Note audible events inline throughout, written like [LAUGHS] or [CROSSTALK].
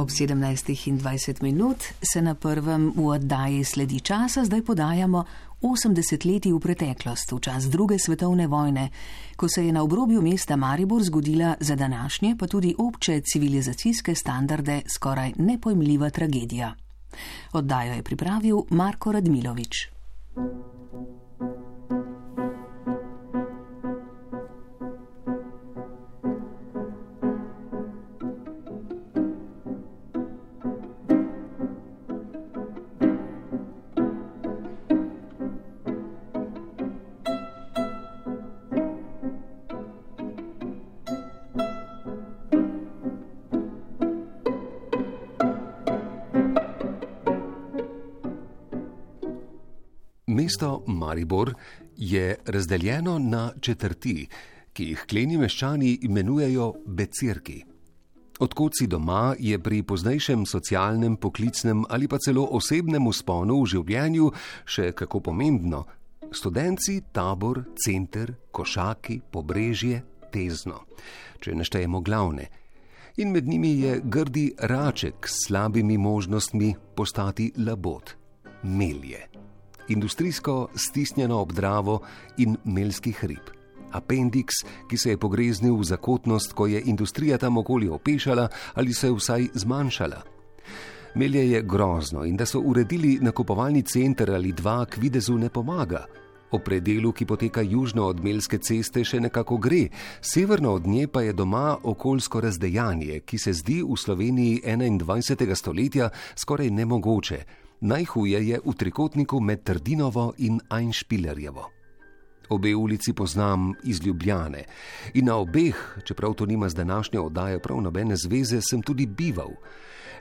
Ob 17.20 minut se na prvem v oddaji sledi časa, zdaj podajamo 80 leti v preteklost, v čas druge svetovne vojne, ko se je na obrobju mesta Maribor zgodila za današnje, pa tudi obče civilizacijske standarde skoraj nepojmljiva tragedija. Oddajo je pripravil Marko Radmilovič. Mesto Maribor je razdeljeno na četrti, ki jih kleni meščani imenujejo becirki. Odkot si doma je pri poznejšem socialnem, poklicnem ali pa celo osebnem usponu v življenju še kako pomembno. Študenci, tabor, center, košaki, pobrežje, tezno, če neštejemo glavne. In med njimi je grdi raček s slabimi možnostmi postati labot, melje industrijsko stisnjeno obdravo in melski hrib. Apendiks, ki se je pogreznil v zakotnost, ko je industrija tam okoli opešala ali se je vsaj zmanjšala. Melje je grozno in da so uredili nakupovalni center ali dva, k videzu ne pomaga. O predelu, ki poteka južno od Melske ceste, še nekako gre, severno od nje pa je doma okoljsko razdejanje, ki se zdi v Sloveniji 21. stoletja skoraj nemogoče. Najhuje je v trikotniku med Trdinovo in Einšpilerjevo. Obe ulici poznam iz Ljubljane in na obeh, čeprav to nima z današnjo oddajo prav nobene zveze, sem tudi bival.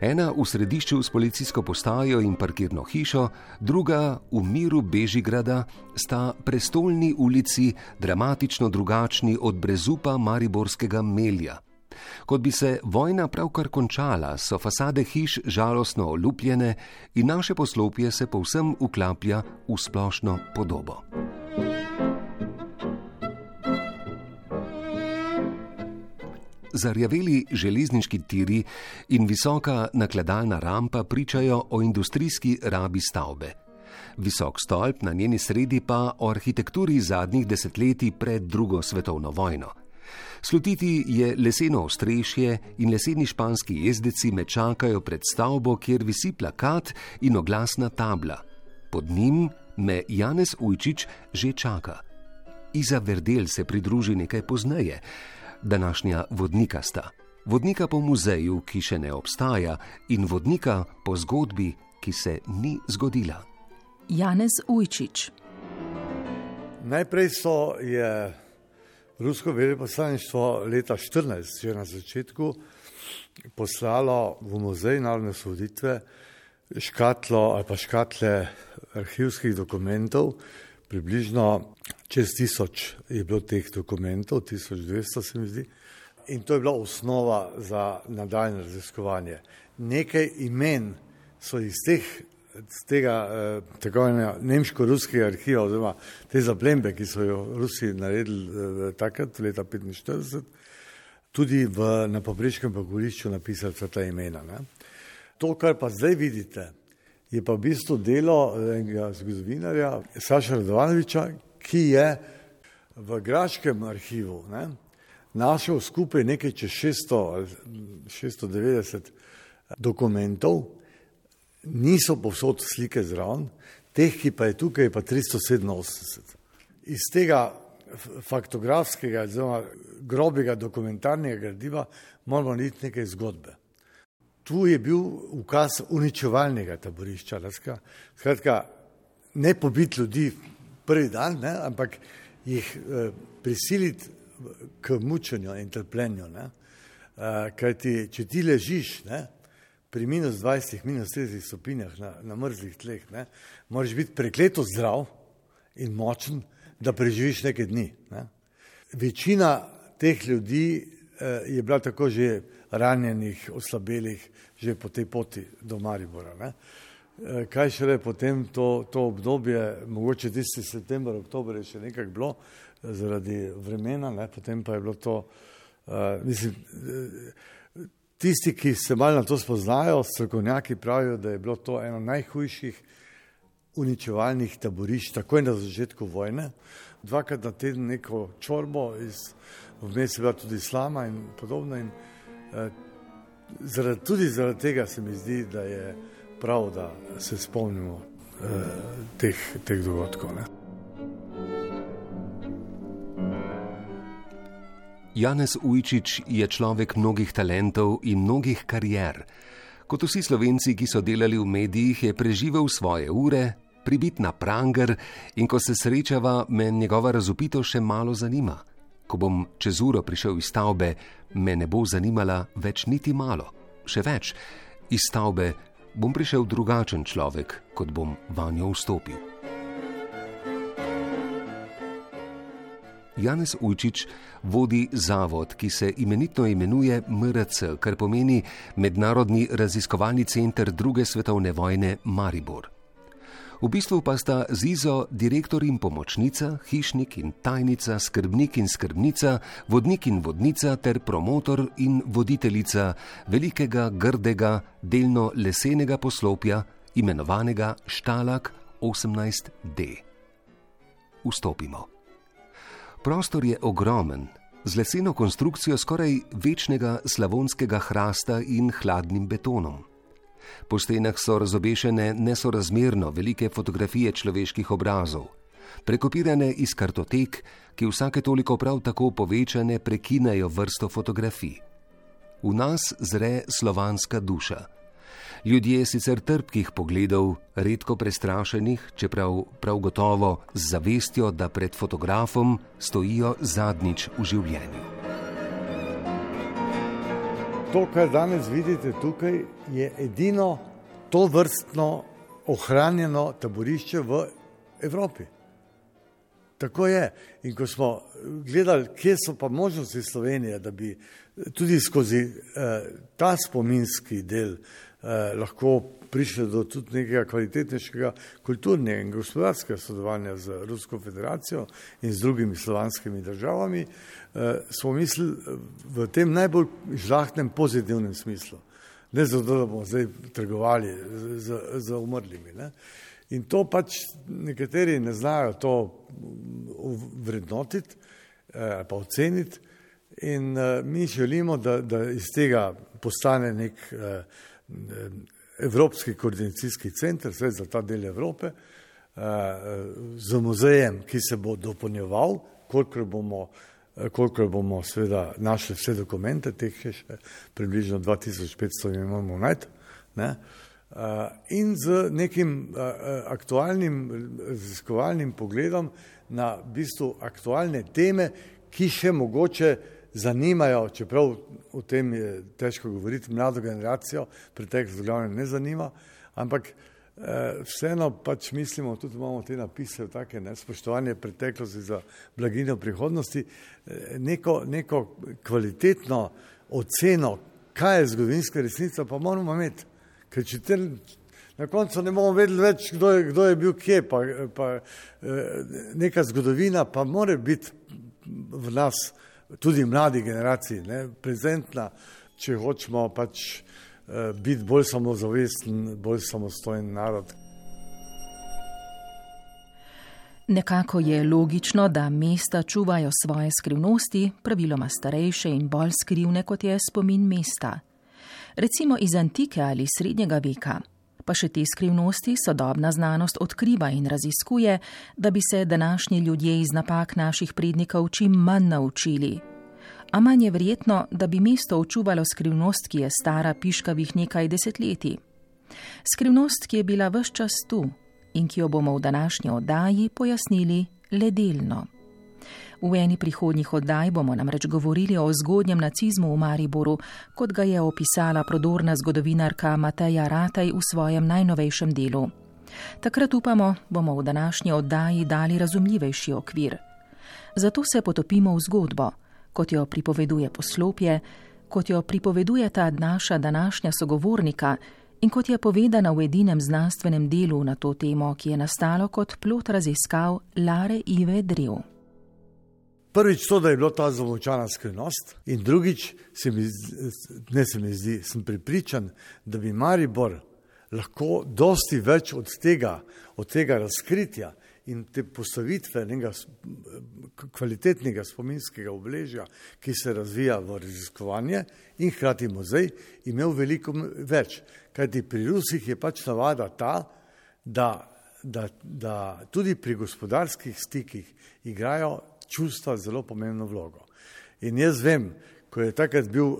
Ena v središču s policijsko postajo in parkirno hišo, druga v miru Bežigrada, sta prestolni ulici dramatično drugačni od brezupa Mariborskega Melja. Kot bi se vojna pravkar končala, so fasade hiš žalostno olupljene in naše poslopje se povsem uklaplja v splošno podobo. Zarjaveli železniški tiri in visoka nakladalna rampa pričajo o industrijski rabi stavbe. Visok stolp na njeni sredi pa o arhitekturi zadnjih desetletij pred drugo svetovno vojno. Slutiti je leseno ostrešje in leseni španski jezdeci me čakajo pred stavbo, kjer visi plakat in oglasna tabla. Pod njim me Janez Ujčič že čaka. Iza Verdel se pridruži nekaj pozneje, današnja vodnika sta. Vodnika po muzeju, ki še ne obstaja, in vodnika po zgodbi, ki se ni zgodila. Janez Ujčič. Najprej so je rusko veleposlaništvo leta 14, že na začetku, poslalo v muzej narodne soditve škatlo ali pa škatle arhivskih dokumentov, približno čez tisoč je bilo teh dokumentov, 1200 se mi zdi, in to je bila osnova za nadaljne raziskovanje. Nekaj imen so iz teh z tega eh, tako imenega nemško-ruskega arhiva, oziroma te zaplembe, ki so jo Rusi naredili eh, takrat, leta 1945, tudi v, na pobreškem pogorišču napisali vsa ta imena. Ne. To, kar pa zdaj vidite, je pa v bistvu delo enega zgodovinarja, Saša Radovanoviča, ki je v Graškem arhivu ne, našel skupaj nekaj čez 600, 690 dokumentov, niso povsod slike zraven, teh, ki pa je tukaj, je pa 387. Iz tega faktografskega, zelo grobega dokumentarnega gradiva moramo narediti nekaj zgodbe. Tu je bil ukaz uničevalnega taborišča, skratka, ne pobiti ljudi prvi dan, ne, ampak jih eh, prisiliti k mučenju in trpljenju. Ne. Eh, kajti, če ti ležiš, ne, pri minus 20, minus 30 stopinjah na, na mrzlih tleh, ne, moraš biti prekleto zdrav in močen, da preživiš nekaj dni. Ne. Večina teh ljudi eh, je bila tako že ranjenih, oslabelih, že po tej poti do Maribora. Ne. Eh, kaj šele potem to, to obdobje, mogoče tisti september, oktober je še nekako bilo eh, zaradi vremena, ne, potem pa je bilo to, uh, mislim, tisti, ki se malo na to spoznajo, strokovnjaki pravijo, da je bilo to eno najhujših uničevalnih taborišč, takoj na začetku vojne. Dvakrat na teden neko čorbo, vmes je bila tudi slama in podobno. In, eh, zaradi, tudi zaradi tega se mi zdi, da je prav, da se spomnimo eh, teh, teh dogodkov. Ne. Janez Ujčič je človek mnogih talentov in mnogih karier. Kot vsi slovenci, ki so delali v medijih, je preživel svoje ure, pribit na pranger in ko se srečava, me njegova razupito še malo zanima. Ko bom čez uro prišel iz stavbe, me ne bo zanimala več niti malo. Še več, iz stavbe bom prišel drugačen človek, kot bom vanjo vstopil. Janez Ujčič vodi zavod, ki se imenitno imenuje MRC, kar pomeni Mednarodni raziskovalni center druge svetovne vojne Maribor. V bistvu pa sta Zizo direktor in pomočnica, hišnik in tajnica, skrbnik in skrbnica, vodnik in vodnica ter promotor in voditeljica velikega, grdega, delno lesenega poslopja, imenovanega Štalak 18D. Vstopimo. Prostor je ogromen, z leseno konstrukcijo skoraj večnega slavonskega hrasta in hladnim betonom. Po stenah so razobešene nesorazmerno velike fotografije človeških obrazov, prekopirane iz kartotek, ki vsake toliko prav tako povečane prekinejo vrsto fotografij. V nas zre slovanska duša. Ljudje sicer trpkih pogledov, redko prestrašenih, čeprav prav gotovo z zavestjo, da pred fotografom stojijo zadnjič v življenju. To, kar danes vidite tukaj, je edino to vrstno ohranjeno taborišče v Evropi. Tako je. In ko smo gledali, kje so pa možnosti Slovenije, da bi tudi skozi eh, ta spominski del eh, lahko prišli do tudi nekega kvalitetnejšega kulturnega in gospodarskega sodelovanja z Rusko federacijo in z drugimi slovanskimi državami, eh, smo mislili v tem najbolj žlahnem pozitivnem smislu. Ne zato, da bomo zdaj trgovali z, z umrlimi. Ne? In to pač nekateri ne znajo to vrednotiti ali pa oceniti. In uh, mi želimo, da, da iz tega postane nek uh, Evropski koordinacijski center, zdaj za ta del Evrope, uh, z muzejem, ki se bo dopolnjeval, kolikor bomo, kolikor bomo seveda našli vse dokumente, teh je še približno 2500 imamo najti. Ne? Uh, in z nekim aktualnim raziskovalnim pogledom na v bistvu aktualne teme, ki še mogoče zanimajo, čeprav o tem je težko govoriti, mlado generacijo, preteklost glavno ne zanima, ampak eh, vseeno pač mislimo, tudi imamo te napise, take ne, spoštovanje preteklosti za blaginjo prihodnosti, eh, neko, neko kvalitetno oceno, kaj je zgodovinska resnica, pa moramo imeti. Ker če te na koncu ne bomo vedeli več, kdo je, kdo je bil kje, pa, pa eh, neka zgodovina pa mora biti v nas tudi mladi generaciji, ne, prezentna, če hočemo pač uh, biti bolj samozavesten, bolj samostojen narod. Nekako je logično, da mesta čuvajo svoje skrivnosti, praviloma starejše in bolj skrivne, kot je spomin mesta. Recimo iz antike ali srednjega veka. Pa še te skrivnosti sodobna znanost odkriva in raziskuje, da bi se današnji ljudje iz napak naših prednikov čim manj naučili. A manj je verjetno, da bi mesto očuvalo skrivnost, ki je stara piškavih nekaj desetletij. Skrivnost, ki je bila vse čas tu in ki jo bomo v današnji oddaji pojasnili le delno. V eni prihodnjih oddaj bomo namreč govorili o zgodnjem nacizmu v Mariboru, kot ga je opisala prodorna zgodovinarka Mateja Rataj v svojem najnovejšem delu. Takrat upamo, bomo v današnji oddaji dali razumljivejši okvir. Zato se potopimo v zgodbo kot jo pripoveduje poslopje, kot jo pripoveduje ta naša današnja sogovornika in kot je povedana v edinem znanstvenem delu na to temo, ki je nastalo kot plot raziskav Lare Ive Drev. Prvič to, da je bila ta zamočana skrivnost in drugič, se mi, ne se mi zdi, sem pripričan, da bi Maribor lahko dosti več od tega, od tega razkritja in te postavitve nekega kvalitetnega spominskega obležja, ki se razvija v raziskovanje in hkrati muzej, imel veliko več. Kajti pri Rusih je pač navada ta, da, da, da tudi pri gospodarskih stikih igrajo čustva zelo pomembno vlogo. In jaz vem, ko je takrat bil uh,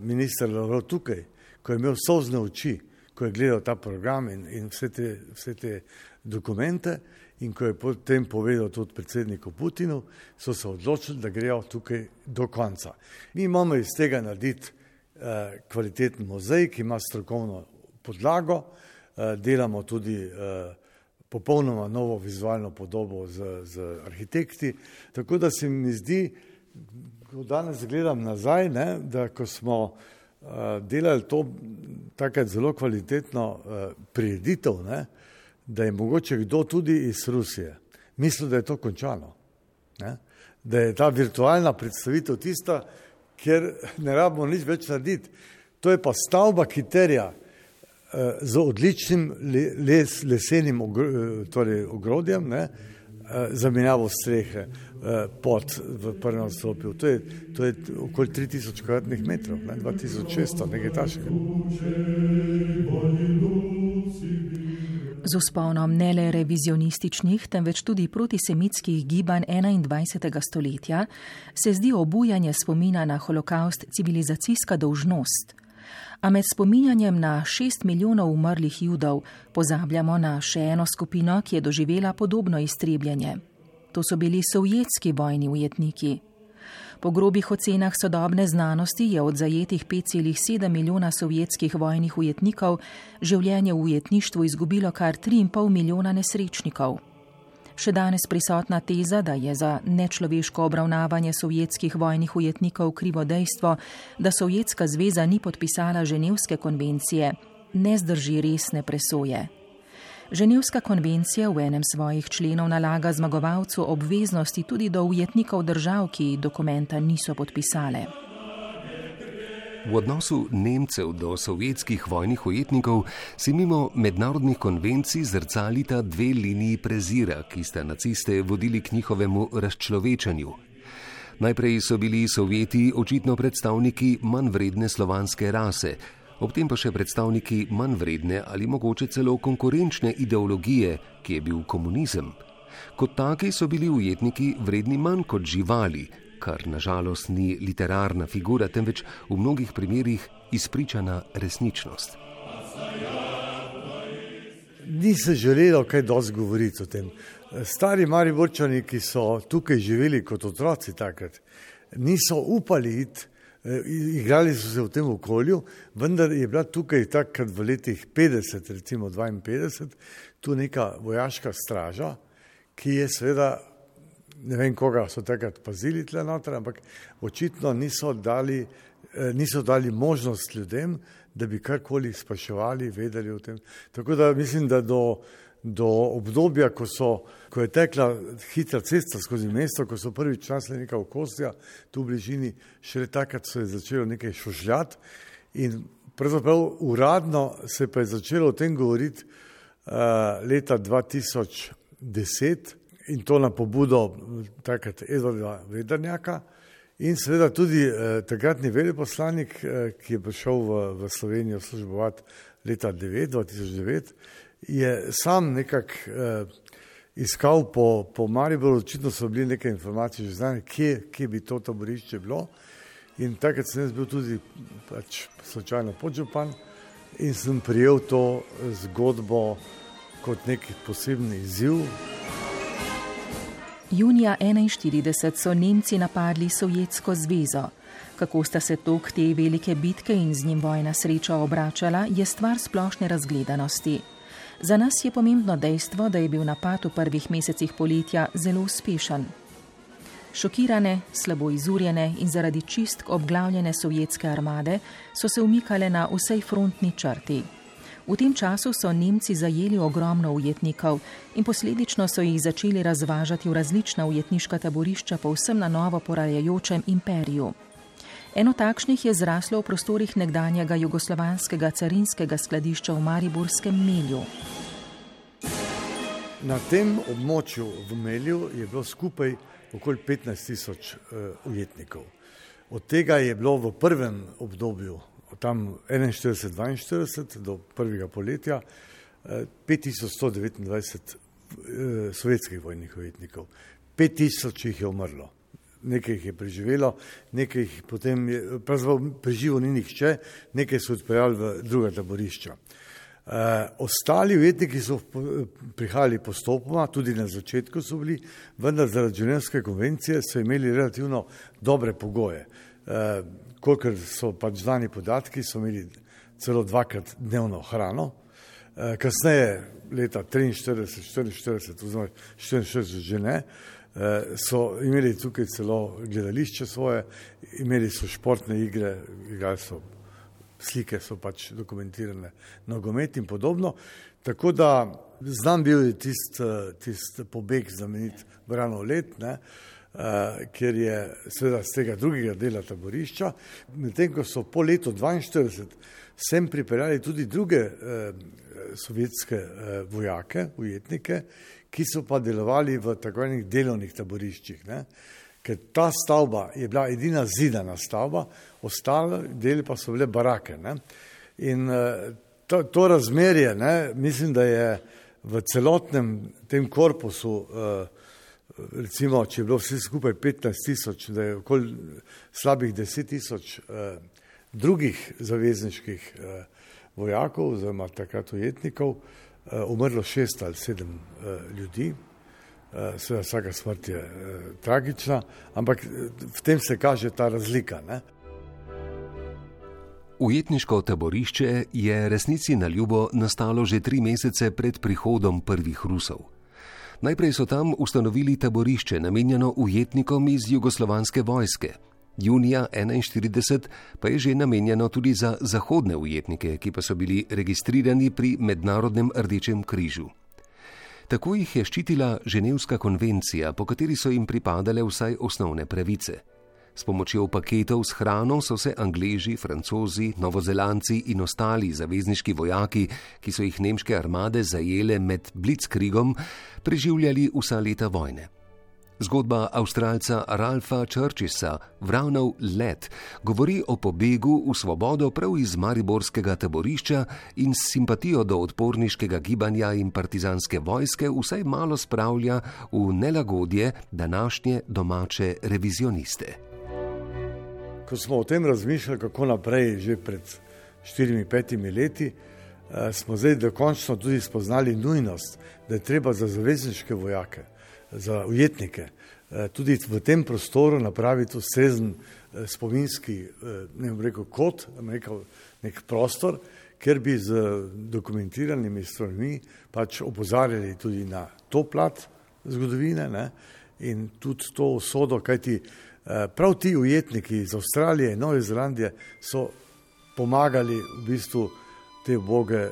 minister Lavrov tukaj, ko je imel solzne oči, ko je gledal ta program in, in vse, te, vse te dokumente in ko je potem povedal tudi predsedniku Putinu, so se odločili, da grejo tukaj do konca. Mi imamo iz tega narediti eh, kvaliteten muzej, ki ima strokovno podlago, eh, delamo tudi eh, popolnoma novo vizualno podobo z, z arhitekti, tako da se mi zdi, ko danes gledam nazaj, ne, da ko smo uh, delali to takrat zelo kvalitetno uh, prireditev, ne, da je mogoče kdo tudi iz Rusije mislil, da je to končano. Ne, da je ta virtualna predstavitev tista, kjer ne rabimo nič več narediti. To je pa stavba, ki terja z odličnim les, lesenim ogr, torej ogrodjem, ne, uh, zamenjavo strehe, Eh, pod v prvem odstopju. To je, to je okoli 3000 kvadratnih metrov, ne, 2600, nekaj tašega. Z usponom ne le revizionističnih, temveč tudi protisemitskih gibanj 21. stoletja se zdi obujanje spomina na holokaust civilizacijska dolžnost. A med spominjanjem na šest milijonov umrlih judov pozabljamo na še eno skupino, ki je doživela podobno iztrebljanje. To so bili sovjetski vojni ujetniki. Po grobih ocenah sodobne znanosti je od zajetih 5,7 milijona sovjetskih vojnih ujetnikov življenje v ujetništvu izgubilo kar 3,5 milijona nesrečnikov. Še danes prisotna teza, da je za nečloveško obravnavanje sovjetskih vojnih ujetnikov krivo dejstvo, da Sovjetska zveza ni podpisala Ženevske konvencije, ne zdrži resne presoje. Ženevska konvencija v enem svojih členov nalaga zmagovalcu obveznosti tudi do ujetnikov držav, ki dokumenta niso podpisale. V odnosu Nemcev do sovjetskih vojnih ujetnikov si mimo mednarodnih konvencij zrcalita dve liniji prezira, ki sta naciste vodili k njihovemu razčlovečanju. Najprej so bili sovjeti očitno predstavniki manj vredne slovanske rase, ob tem pa še predstavniki manj vredne ali mogoče celo konkurenčne ideologije, ki je bil komunizem. Kot taki so bili ujetniki vredni manj kot živali, kar nažalost ni literarna figura, temveč v mnogih primerjih izpričana resničnost. Ni se želelo kaj dosti govoriti o tem. Stari mari vrčani, ki so tukaj živeli kot otroci takrat, niso upali iti Eh, igrali so se v tem okolju, vendar je bila tukaj takrat v letih 50, recimo 52, tu neka vojaška straža, ki je seveda, ne vem koga so takrat pazili tle noter, ampak očitno niso dali, eh, niso dali možnost ljudem, da bi karkoli spraševali, vedeli o tem. Tako da mislim, da do do obdobja, ko, so, ko je tekla hitra cesta skozi mesto, ko so prvič nasli neka okostja, tu v bližini, šele takrat se je začelo nekaj šušljati in pravzaprav uradno se pa je začelo o tem govoriti uh, leta 2010 in to na pobudo takrat Edvarda Vedrnjaka in seveda tudi uh, takratni veleposlanik, uh, ki je prišel v, v Slovenijo službovati leta 9, 2009, je sam nekako uh, iskal po, po Mariboru, očitno so bili neke informacije že znane, kje, kje bi to taborišče bilo. In takrat sem jaz bil tudi pač slučajno podžupan in sem prijel to zgodbo kot nek posebni izziv. Junija 1941 so Nemci napadli Sovjetsko zvezo. Kako sta se tok te velike bitke in z njim vojna sreča obračala, je stvar splošne razgledanosti. Za nas je pomembno dejstvo, da je bil napad v prvih mesecih poletja zelo uspešen. Šokirane, slabo izurjene in zaradi čistk obglavljene sovjetske armade so se umikale na vsej frontni črti. V tem času so Nemci zajeli ogromno ujetnikov in posledično so jih začeli razvažati v različna ujetniška taborišča po vsem na novo porajajočem imperiju. Eno takšnih je zraslo v prostorih nekdanjega jugoslovanskega carinskega skladišča v Mariborskem Melju. Na tem območju v Melju je bilo skupaj okoli 15 tisoč uh, ujetnikov. Od tega je bilo v prvem obdobju, tam 41-42 do prvega poletja, uh, 5129 uh, sovjetskih vojnih ujetnikov. 5000 jih je umrlo. Nekaj jih je preživelo, nekaj jih potem je, pravzaprav preživel ni nihče, nekaj so odpeljali v druga taborišča. Uh, ostali ujetniki so prihajali postopoma, tudi na začetku so bili, vendar zaradi Ženevske konvencije so imeli relativno dobre pogoje. Kolikor so pač znani podatki, so imeli celo dvakrat dnevno hrano. Uh, kasneje, leta 43, 44, oziroma 44 že ne, uh, so imeli tukaj celo gledališče svoje, imeli so športne igre, igrali so slike so pač dokumentirane, nogomet in podobno. Tako da znam bil je tisti tist pobeg znamenit Brano let, ne, ker je seveda z tega drugega dela taborišča, medtem ko so po letu 42 sem pripeljali tudi druge uh, sovjetske uh, vojake, ujetnike, ki so pa delovali v tako enih delovnih taboriščih. Ne ker ta stavba je bila edina zidana stavba, ostale deli pa so bile barake. Ne? In eh, to, to razmerje, ne, mislim, da je v celotnem tem korpusu, eh, recimo, če je bilo vse skupaj 15 tisoč, da je okoli slabih 10 tisoč eh, drugih zavezniških vojakov, oziroma takrat ujetnikov, umrlo šest ali sedem ljudi. Eh, seveda vsaka smrt je eh, tragična, ampak eh, v tem se kaže ta razlika. Ne? Ujetniško taborišče je resnici na ljubo nastalo že tri mesece pred prihodom prvih Rusov. Najprej so tam ustanovili taborišče namenjeno ujetnikom iz jugoslovanske vojske. Junija 1941 pa je že namenjeno tudi za zahodne ujetnike, ki pa so bili registrirani pri Mednarodnem rdečem križu. Tako jih je ščitila Ženevska konvencija, po kateri so jim pripadale vsaj osnovne pravice. S pomočjo paketov s hrano so se Angleži, Francozi, Novozelanci in ostali zavezniški vojaki, ki so jih nemške armade zajele med Blitzkriegom, preživljali vsa leta vojne. Zgodba avstralca Ralfa Churchisa, Vravnov let, govori o pobegu v svobodo prav iz mariborskega taborišča in s simpatijo do odporniškega gibanja in partizanske vojske vsaj malo spravlja v nelagodje današnje domače revizioniste. Ko smo o tem razmišljali, kako naprej, že pred štirimi, petimi leti, eh, smo zdaj dokončno tudi spoznali nujnost, da je treba za zavezniške vojake za ujetnike. Eh, tudi v tem prostoru napraviti ustrezen eh, spominski, ne bom rekel kot, rekel nek prostor, ker bi z dokumentiranimi strojmi pač opozarjali tudi na to plat zgodovine ne, in tudi to usodo, kajti prav ti ujetniki iz Avstralije in Nove Zelandije so pomagali v bistvu te boge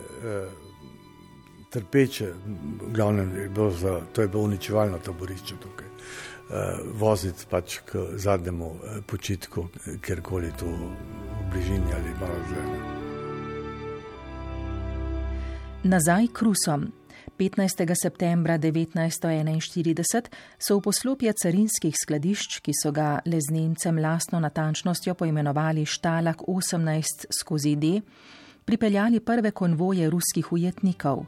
trpeče, v glavnem je bilo za, to je bilo uničevalno taborišče tukaj, uh, voziti pač k zadnjemu uh, počitku, kjerkoli tu v bližini ali malo zelo. Nazaj k Rusom. 15. septembra 1941 so v poslopje carinskih skladišč, ki so ga le z Nemcem lastno natančnostjo poimenovali Štalak 18 skozi D, pripeljali prve konvoje ruskih ujetnikov.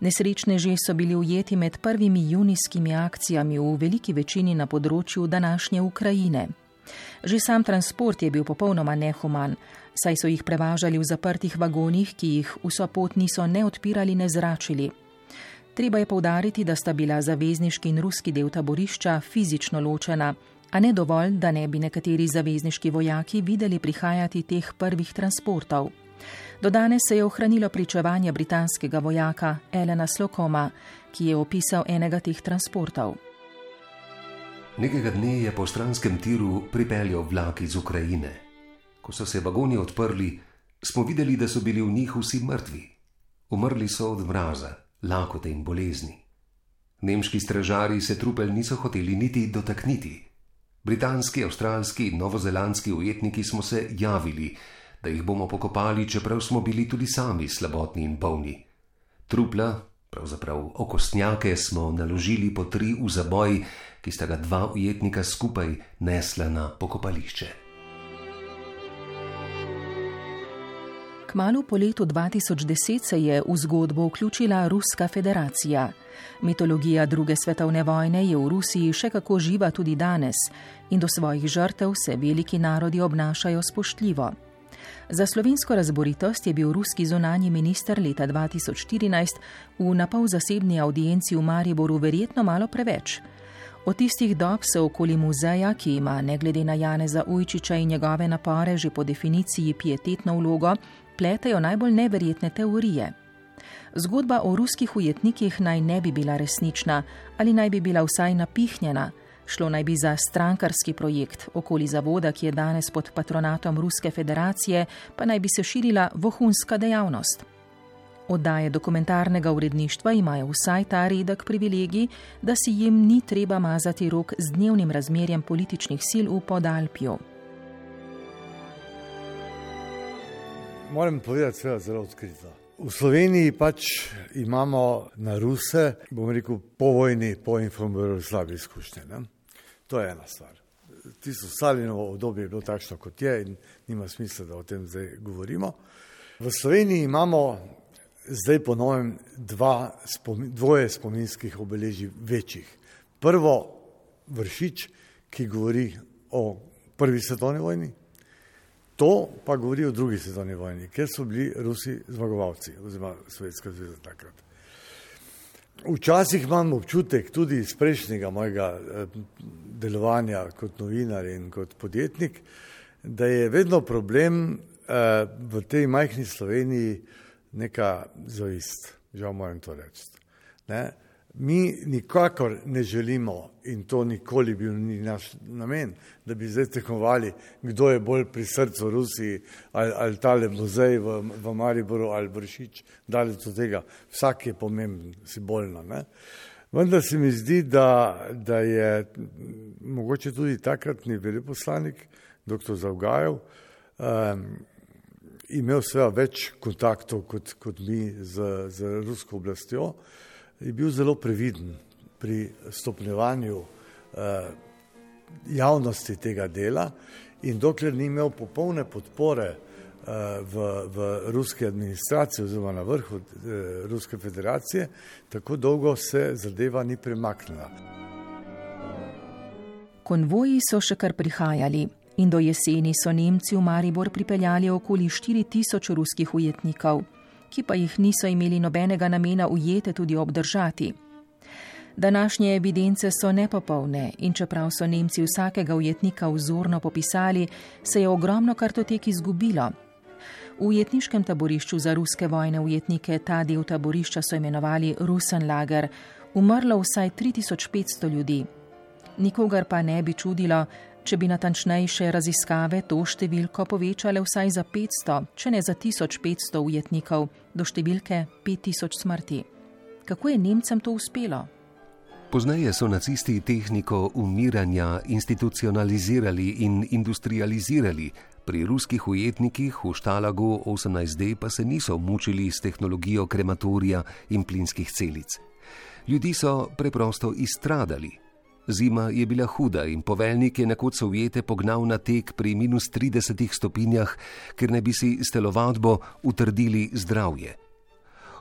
Nesrečneži so bili ujeti med prvimi junijskimi akcijami v veliki večini na področju današnje Ukrajine. Že sam transport je bil popolnoma nehuman, saj so jih prevažali v zaprtih vagonih, ki jih vso pot niso ne odpirali, ne zračili. Treba je povdariti, da sta bila zavezniški in ruski del taborišča fizično ločena, a ne dovolj, da ne bi nekateri zavezniški vojaki videli prihajati teh prvih transportov. Do danes se je ohranilo pričevanje britanskega vojaka Elena Slokoma, ki je opisal enega teh transportov. Nekega dne je po stranskem tiru pripeljal vlak iz Ukrajine. Ko so se vagoni odprli, smo videli, da so bili v njih vsi mrtvi. Umrli so od mraza, lakote in bolezni. Nemški stražari se trupel niso hoteli niti dotakniti. Britanski, avstralski in novozelandski ujetniki smo se javili, da jih bomo pokopali, čeprav smo bili tudi sami slabotni in bolni. Trupla, pravzaprav okostnjake, smo naložili po tri v zaboj, ki sta ga dva ujetnika skupaj nesla na pokopališče. Kmalu po letu 2010 se je v zgodbo vključila Ruska federacija. Mitologija druge svetovne vojne je v Rusiji še kako živa tudi danes in do svojih žrtev se veliki narodi obnašajo spoštljivo. Za slovensko razboritost je bil ruski zunani minister leta 2014 v napol zasebni audienci v Mariboru verjetno malo preveč. Od tistih dob se okoli muzeja, ki ima ne glede na Janeza Ujčiča in njegove napore že po definiciji pietetno vlogo, pletejo najbolj neverjetne teorije. Zgodba o ruskih ujetnikih naj ne bi bila resnična ali naj bi bila vsaj napihnjena. Šlo naj bi za strankarski projekt okoli zavoda, ki je danes pod patronatom Ruske federacije, pa naj bi se širila vohunska dejavnost. Oddaje dokumentarnega uredništva imajo vsaj ta redek privilegij, da si jim ni treba mazati rok z dnevnim razmerjem političnih sil v Podalpju. Moram povedati, da je zelo odkrito. V Sloveniji pač imamo na Ruse, bom rekel, po vojni, po informirju slabe izkušnje. Ne? To je ena stvar. Tisto Stalinovo obdobje je bilo takšno, kot je, in nima smisla, da o tem zdaj govorimo. V Sloveniji imamo zdaj po novem dva, spomin, dvoje spominskih obeležij večjih. Prvo, vršič, ki govori o prvi svetovni vojni, to pa govori o drugi svetovni vojni, ker so bili Rusi zmagovalci, oziroma Sovjetska zveza takrat. Včasih imam občutek tudi iz prejšnjega mojega eh, delovanja kot novinar in kot podjetnik, da je vedno problem eh, v tej majhni Sloveniji neka zavist, žal moram to reči. Ne? Mi nikakor ne želimo, in to nikoli bil ni naš namen, da bi zdaj tekmovali, kdo je bolj pri srcu Rusiji ali, ali tale muzej v, v Mariboru ali Bršič, daleč od tega. Vsak je pomemben, simbolno. Ne? Vendar se mi zdi, da, da je mogoče tudi takratni veleposlanik, dr. Zavgajev, um, imel seveda več kontaktov kot, kot mi z, z rusko oblastjo, je bil zelo previden pri stopnjevanju eh, javnosti tega dela in dokler ni imel popolne podpore eh, v, v ruski administraciji oziroma na vrhu eh, Ruske federacije, tako dolgo se zadeva ni premaknila. Konvoji so še kar prihajali in do jeseni so Nemci v Maribor pripeljali okoli 4000 ruskih ujetnikov, ki pa jih niso imeli nobenega namena ujete tudi obdržati. Današnje evidence so nepopolne in čeprav so Nemci vsakega ujetnika vzorno popisali, se je ogromno kartotek izgubilo. V ujetniškem taborišču za ruske vojne ujetnike ta del taborišča so imenovali Rusenlager, umrlo vsaj 3500 ljudi. Nikogar pa ne bi čudilo, če bi natančnejše raziskave to številko povečale vsaj za 500, če ne za 1500 ujetnikov, do številke 5000 smrti. Kako je Nemcem to uspelo? Pozneje so nacisti tehniko umiranja institucionalizirali in industrializirali. Pri ruskih ujetnikih v Štalagu 18D pa se niso mučili s tehnologijo krematorija in plinskih celic. Ljudi so preprosto izstradali, Zima je bila huda in poveljnik je nekoč sovjete pognal na tek pri minus 30 stopinjah, ker ne bi si s telovadbo utrdili zdravje.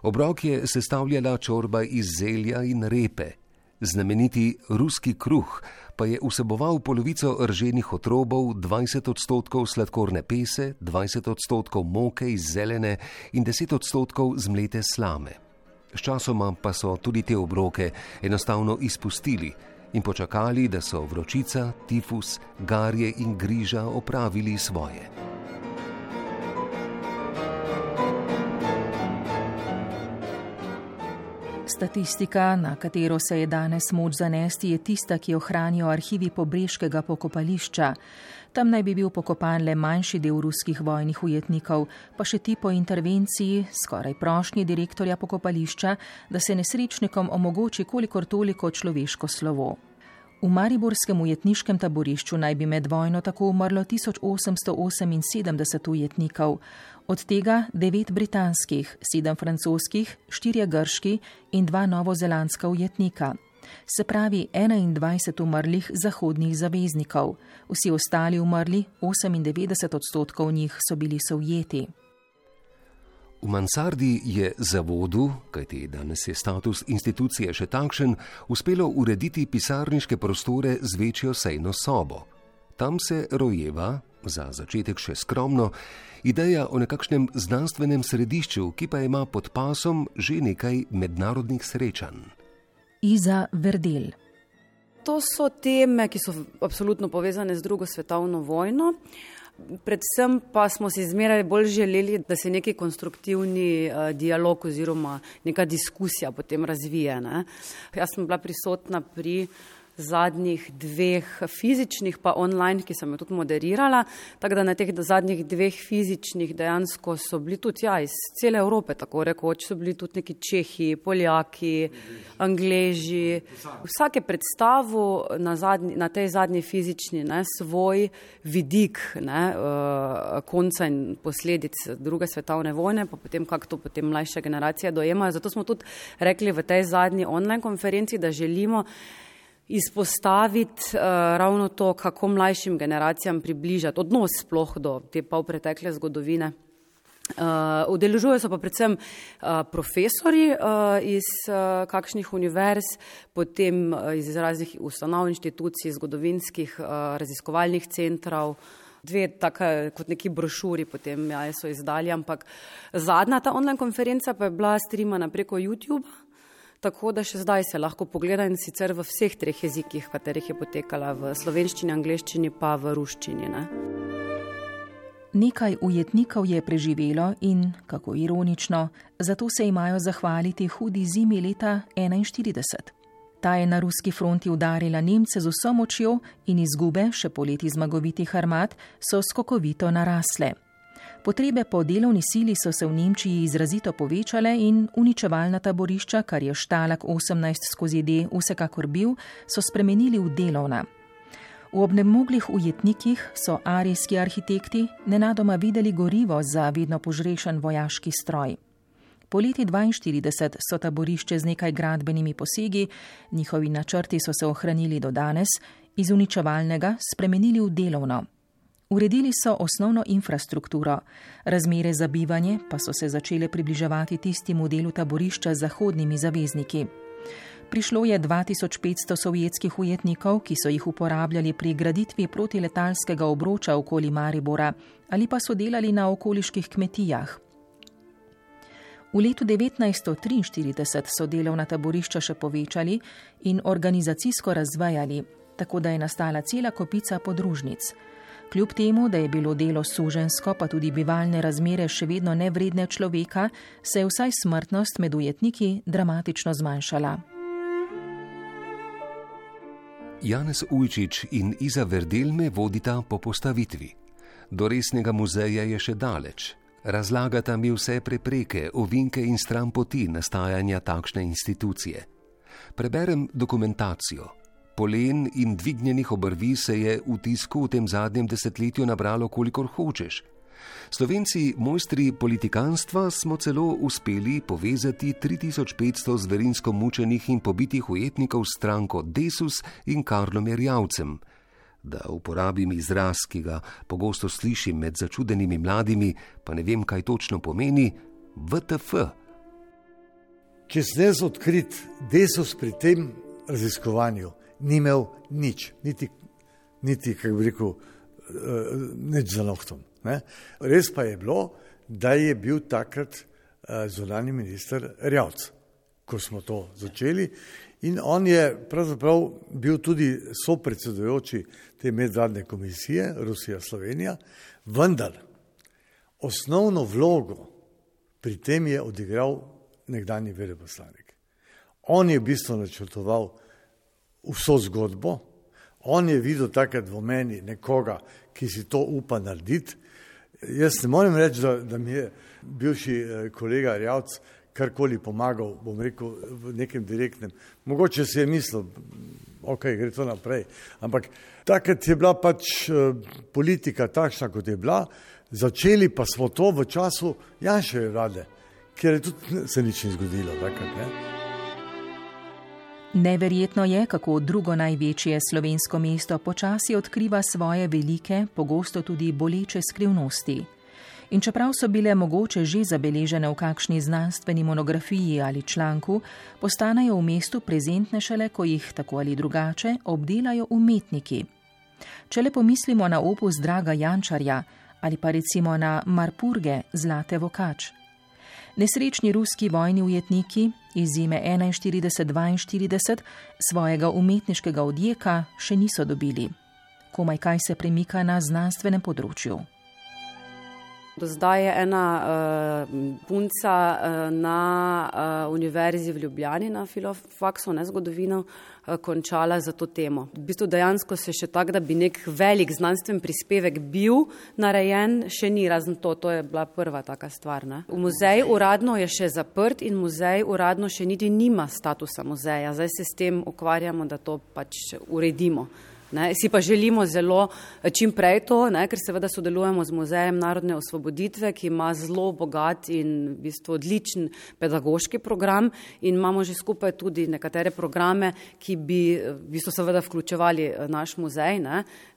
Obrok je sestavljala čorba iz zelja in repe. Znameniti ruski kruh pa je vseboval polovico rženih otrobov, 20 odstotkov sladkorne pese, 20 odstotkov moke iz zelene in 10 odstotkov zmlete slame. Sčasoma pa so tudi te obroke enostavno izpustili in počakali, da so vročica, tifus, garje in griža opravili svoje. Statistika, na katero se je danes moč zanesti, je tista, ki jo hranijo arhivi pobreškega pokopališča. Tam naj bi bil pokopan le manjši del ruskih vojnih ujetnikov, pa še ti po intervenciji, skoraj prošnji direktorja pokopališča, da se nesrečnikom omogoči kolikor toliko človeško slovo. V Mariborskem ujetniškem taborišču naj bi med vojno tako umrlo 1878 ujetnikov, od tega devet britanskih, sedem francoskih, štirje grški in dva novozelandska ujetnika. Se pravi 21 umrlih zahodnih zaveznikov, vsi ostali umrli, 98 odstotkov njih so bili sovjeti. V mansardi je zavodu, kajti danes je status institucije še takšen, uspelo urediti pisarniške prostore z večjo sejno sobo. Tam se rojeva, za začetek še skromno, ideja o nekakšnem znanstvenem središču, ki pa ima pod pasom že nekaj mednarodnih srečanj. Iza Verdel. To so teme, ki so absolutno povezane z drugo svetovno vojno. Predvsem pa smo si zmeraj bolj želeli, da se neki konstruktivni uh, dialog oziroma neka diskusija potem razvije. Ne. Jaz sem bila prisotna pri zadnjih dveh fizičnih, pa online, ki sem jo tudi moderirala. Tako da na teh zadnjih dveh fizičnih dejansko so bili tudi ja, iz cele Evrope, tako rekoč, so bili tudi neki Čehi, Poljaki, Angleži. Vsak je predstavil na, zadnji, na tej zadnji fizični ne, svoj vidik ne, uh, konca in posledic druge svetovne vojne, pa potem kako to potem mlajše generacije dojemajo. Zato smo tudi rekli v tej zadnji online konferenci, da želimo izpostaviti uh, ravno to, kako mlajšim generacijam približati odnos sploh do te pol pretekle zgodovine. Uh, udeležujejo se pa predvsem uh, profesori uh, iz uh, kakšnih univerz, potem uh, iz raznih ustanov, inštitucij, zgodovinskih uh, raziskovalnih centrov, dve tako kot neki brošuri potem ja, so izdali, ampak zadnja ta online konferenca pa je bila streamana preko YouTube tako da še zdaj se lahko pogleda in sicer v vseh treh jezikih, katerih je potekala v slovenščini, angliščini pa v ruščini. Ne. Nekaj ujetnikov je preživelo in, kako ironično, zato se imajo zahvaliti hudi zimi leta 1941. Ta je na ruski fronti udarila Nemce z vso močjo in izgube, še poleti zmagovitih armad, so skokovito narasle. Potrebe po delovni sili so se v Nemčiji izrazito povečale in uničevalna taborišča, kar je štalak 18 skozi D vsekakor bil, so spremenili v delovna. V obnemoglih ujetnikih so arijski arhitekti nenadoma videli gorivo za vedno požrešen vojaški stroj. Po leti 42 so taborišče z nekaj gradbenimi posegi, njihovi načrti so se ohranili do danes, iz uničevalnega spremenili v delovno. Uredili so osnovno infrastrukturo, razmere za bivanje pa so se začele približevati tistemu delu taborišča z zahodnimi zavezniki. Prišlo je 2500 sovjetskih ujetnikov, ki so jih uporabljali pri graditvi protiletalskega obroča okoli Maribora ali pa so delali na okoliških kmetijah. V letu 1943 so delovna taborišča še povečali in organizacijsko razvajali, tako da je nastala cela kopica podružnic. Kljub temu, da je bilo delo sužensko, pa tudi bivalne razmere še vedno nevredne človeka, se je vsaj smrtnost med ujetniki dramatično zmanjšala. Janez Ujčič in Iza Verdelme vodita po postavitvi. Do resnega muzeja je še daleč. Razlagata mi vse prepreke, ovinke in stran poti nastajanja takšne institucije. Preberem dokumentacijo, Polen in dvignjenih obrvi se je v tisku v tem zadnjem desetletju nabralo, kolikor hočeš. Slovenci, mojstri politikanstva, smo celo uspeli povezati 3500 zverinsko mučenih in pobitih ujetnikov s stranko Desus in Karlom Jerjavcem. Da uporabim izraz, ki ga pogosto slišim med začudenimi mladimi, pa ne vem, kaj točno pomeni, VTF. Če se ne odkrit Desus pri tem raziskovanju, ni imel nič, niti, niti kako bi rekel, uh, nič za nohtom. Ne? Res pa je bilo, da je bil takrat uh, zunani minister Rjavc, ko smo to začeli. In on je pravzaprav bil tudi sopredsedujoči te medvladne komisije Rusija-Slovenija, vendar osnovno vlogo pri tem je odigral nekdani veleposlanik. On je v bistvu načrtoval vso zgodbo, On je videl takrat v meni nekoga, ki si to upa narediti. Jaz ne morem reči, da, da mi je bivši eh, kolega Rjavc karkoli pomagal, bom rekel, v nekem direktnem. Mogoče si je mislil, ok, gre to naprej. Ampak takrat je bila pač eh, politika takšna, kot je bila, začeli pa smo to v času Janševe vlade, kjer je tudi se nič ni zgodilo. Takrat, ne? Neverjetno je, kako drugo največje slovensko mesto počasi odkriva svoje velike, pogosto tudi boleče skrivnosti in čeprav so bile mogoče že zabeležene v kakšni znanstveni monografiji ali članku, postanejo v mestu prezentne šele, ko jih tako ali drugače obdelajo umetniki. Če le pomislimo na opus Draga Jančarja ali pa recimo na Marpurge Zlate Vokač. Nesrečni ruski vojni ujetniki iz zime 41-42 svojega umetniškega odjeka še niso dobili. Komaj kaj se premika na znanstvenem področju. Do zdaj je ena uh, punca uh, na uh, Univerzi v Ljubljani na filofaksu, ne zgodovino, uh, končala za to temo. V bistvu dejansko se še tako, da bi nek velik znanstven prispevek bil narejen, še ni razen to, to je bila prva taka stvar. Ne. V muzej uradno je še zaprt in muzej uradno še niti nima statusa muzeja. Zdaj se s tem ukvarjamo, da to pač uredimo. Ne, si pa želimo zelo eh, čim prej to, ne, ker seveda sodelujemo z Muzejem narodne osvoboditve, ki ima zelo bogat in v bistvu odličen pedagoški program in imamo že skupaj tudi nekatere programe, ki bi eh, v bistvu seveda vključevali eh, naš muzej,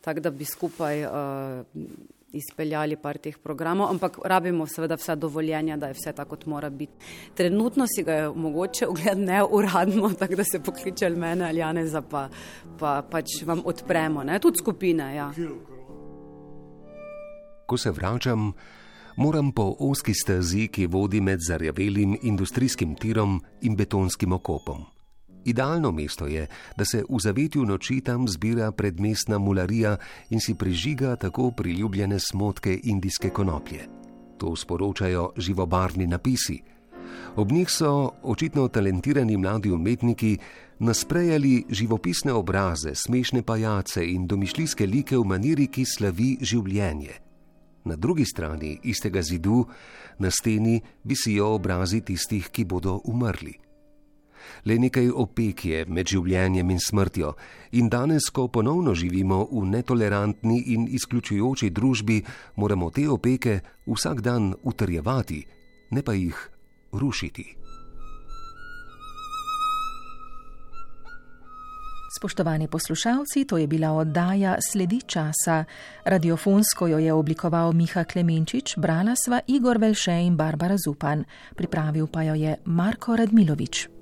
tako da bi skupaj uh, izpeljali par teh programov, ampak rabimo seveda vsa dovoljenja, da je vse tako, kot mora biti. Trenutno si ga je mogoče ogledati ne uradno, [LAUGHS] tako da se pokliče ali mene ali Janeza, pa, pa pač vam odpremo, ne? tudi skupine. Ja. Ko se vračam, moram po oski stezi, ki vodi med zarjavelim industrijskim tirom in betonskim okopom. Idealno mesto je, da se v zavetju noči tam zbira predmestna mularija in si prižiga tako priljubljene smotke indijske konoplje. To sporočajo živobarvni napisi. Ob njih so očitno talentirani mladi umetniki nasprejali živopisne obraze, smešne pajace in domišljijske like v maniri, ki slavi življenje. Na drugi strani istega zidu, na steni, visijo obrazi tistih, ki bodo umrli le nekaj opek je med življenjem in smrtjo, in danes, ko ponovno živimo v netolerantni in izključujoči družbi, moramo te opeke vsak dan utrjevati, ne pa jih rušiti. Spoštovani poslušalci, to je bila oddaja Sledi časa. Radiofonsko jo je oblikoval Miha Klemenčič, brala sva Igor Velše in Barbara Zupan, pripravil pa jo je Marko Radmilovič.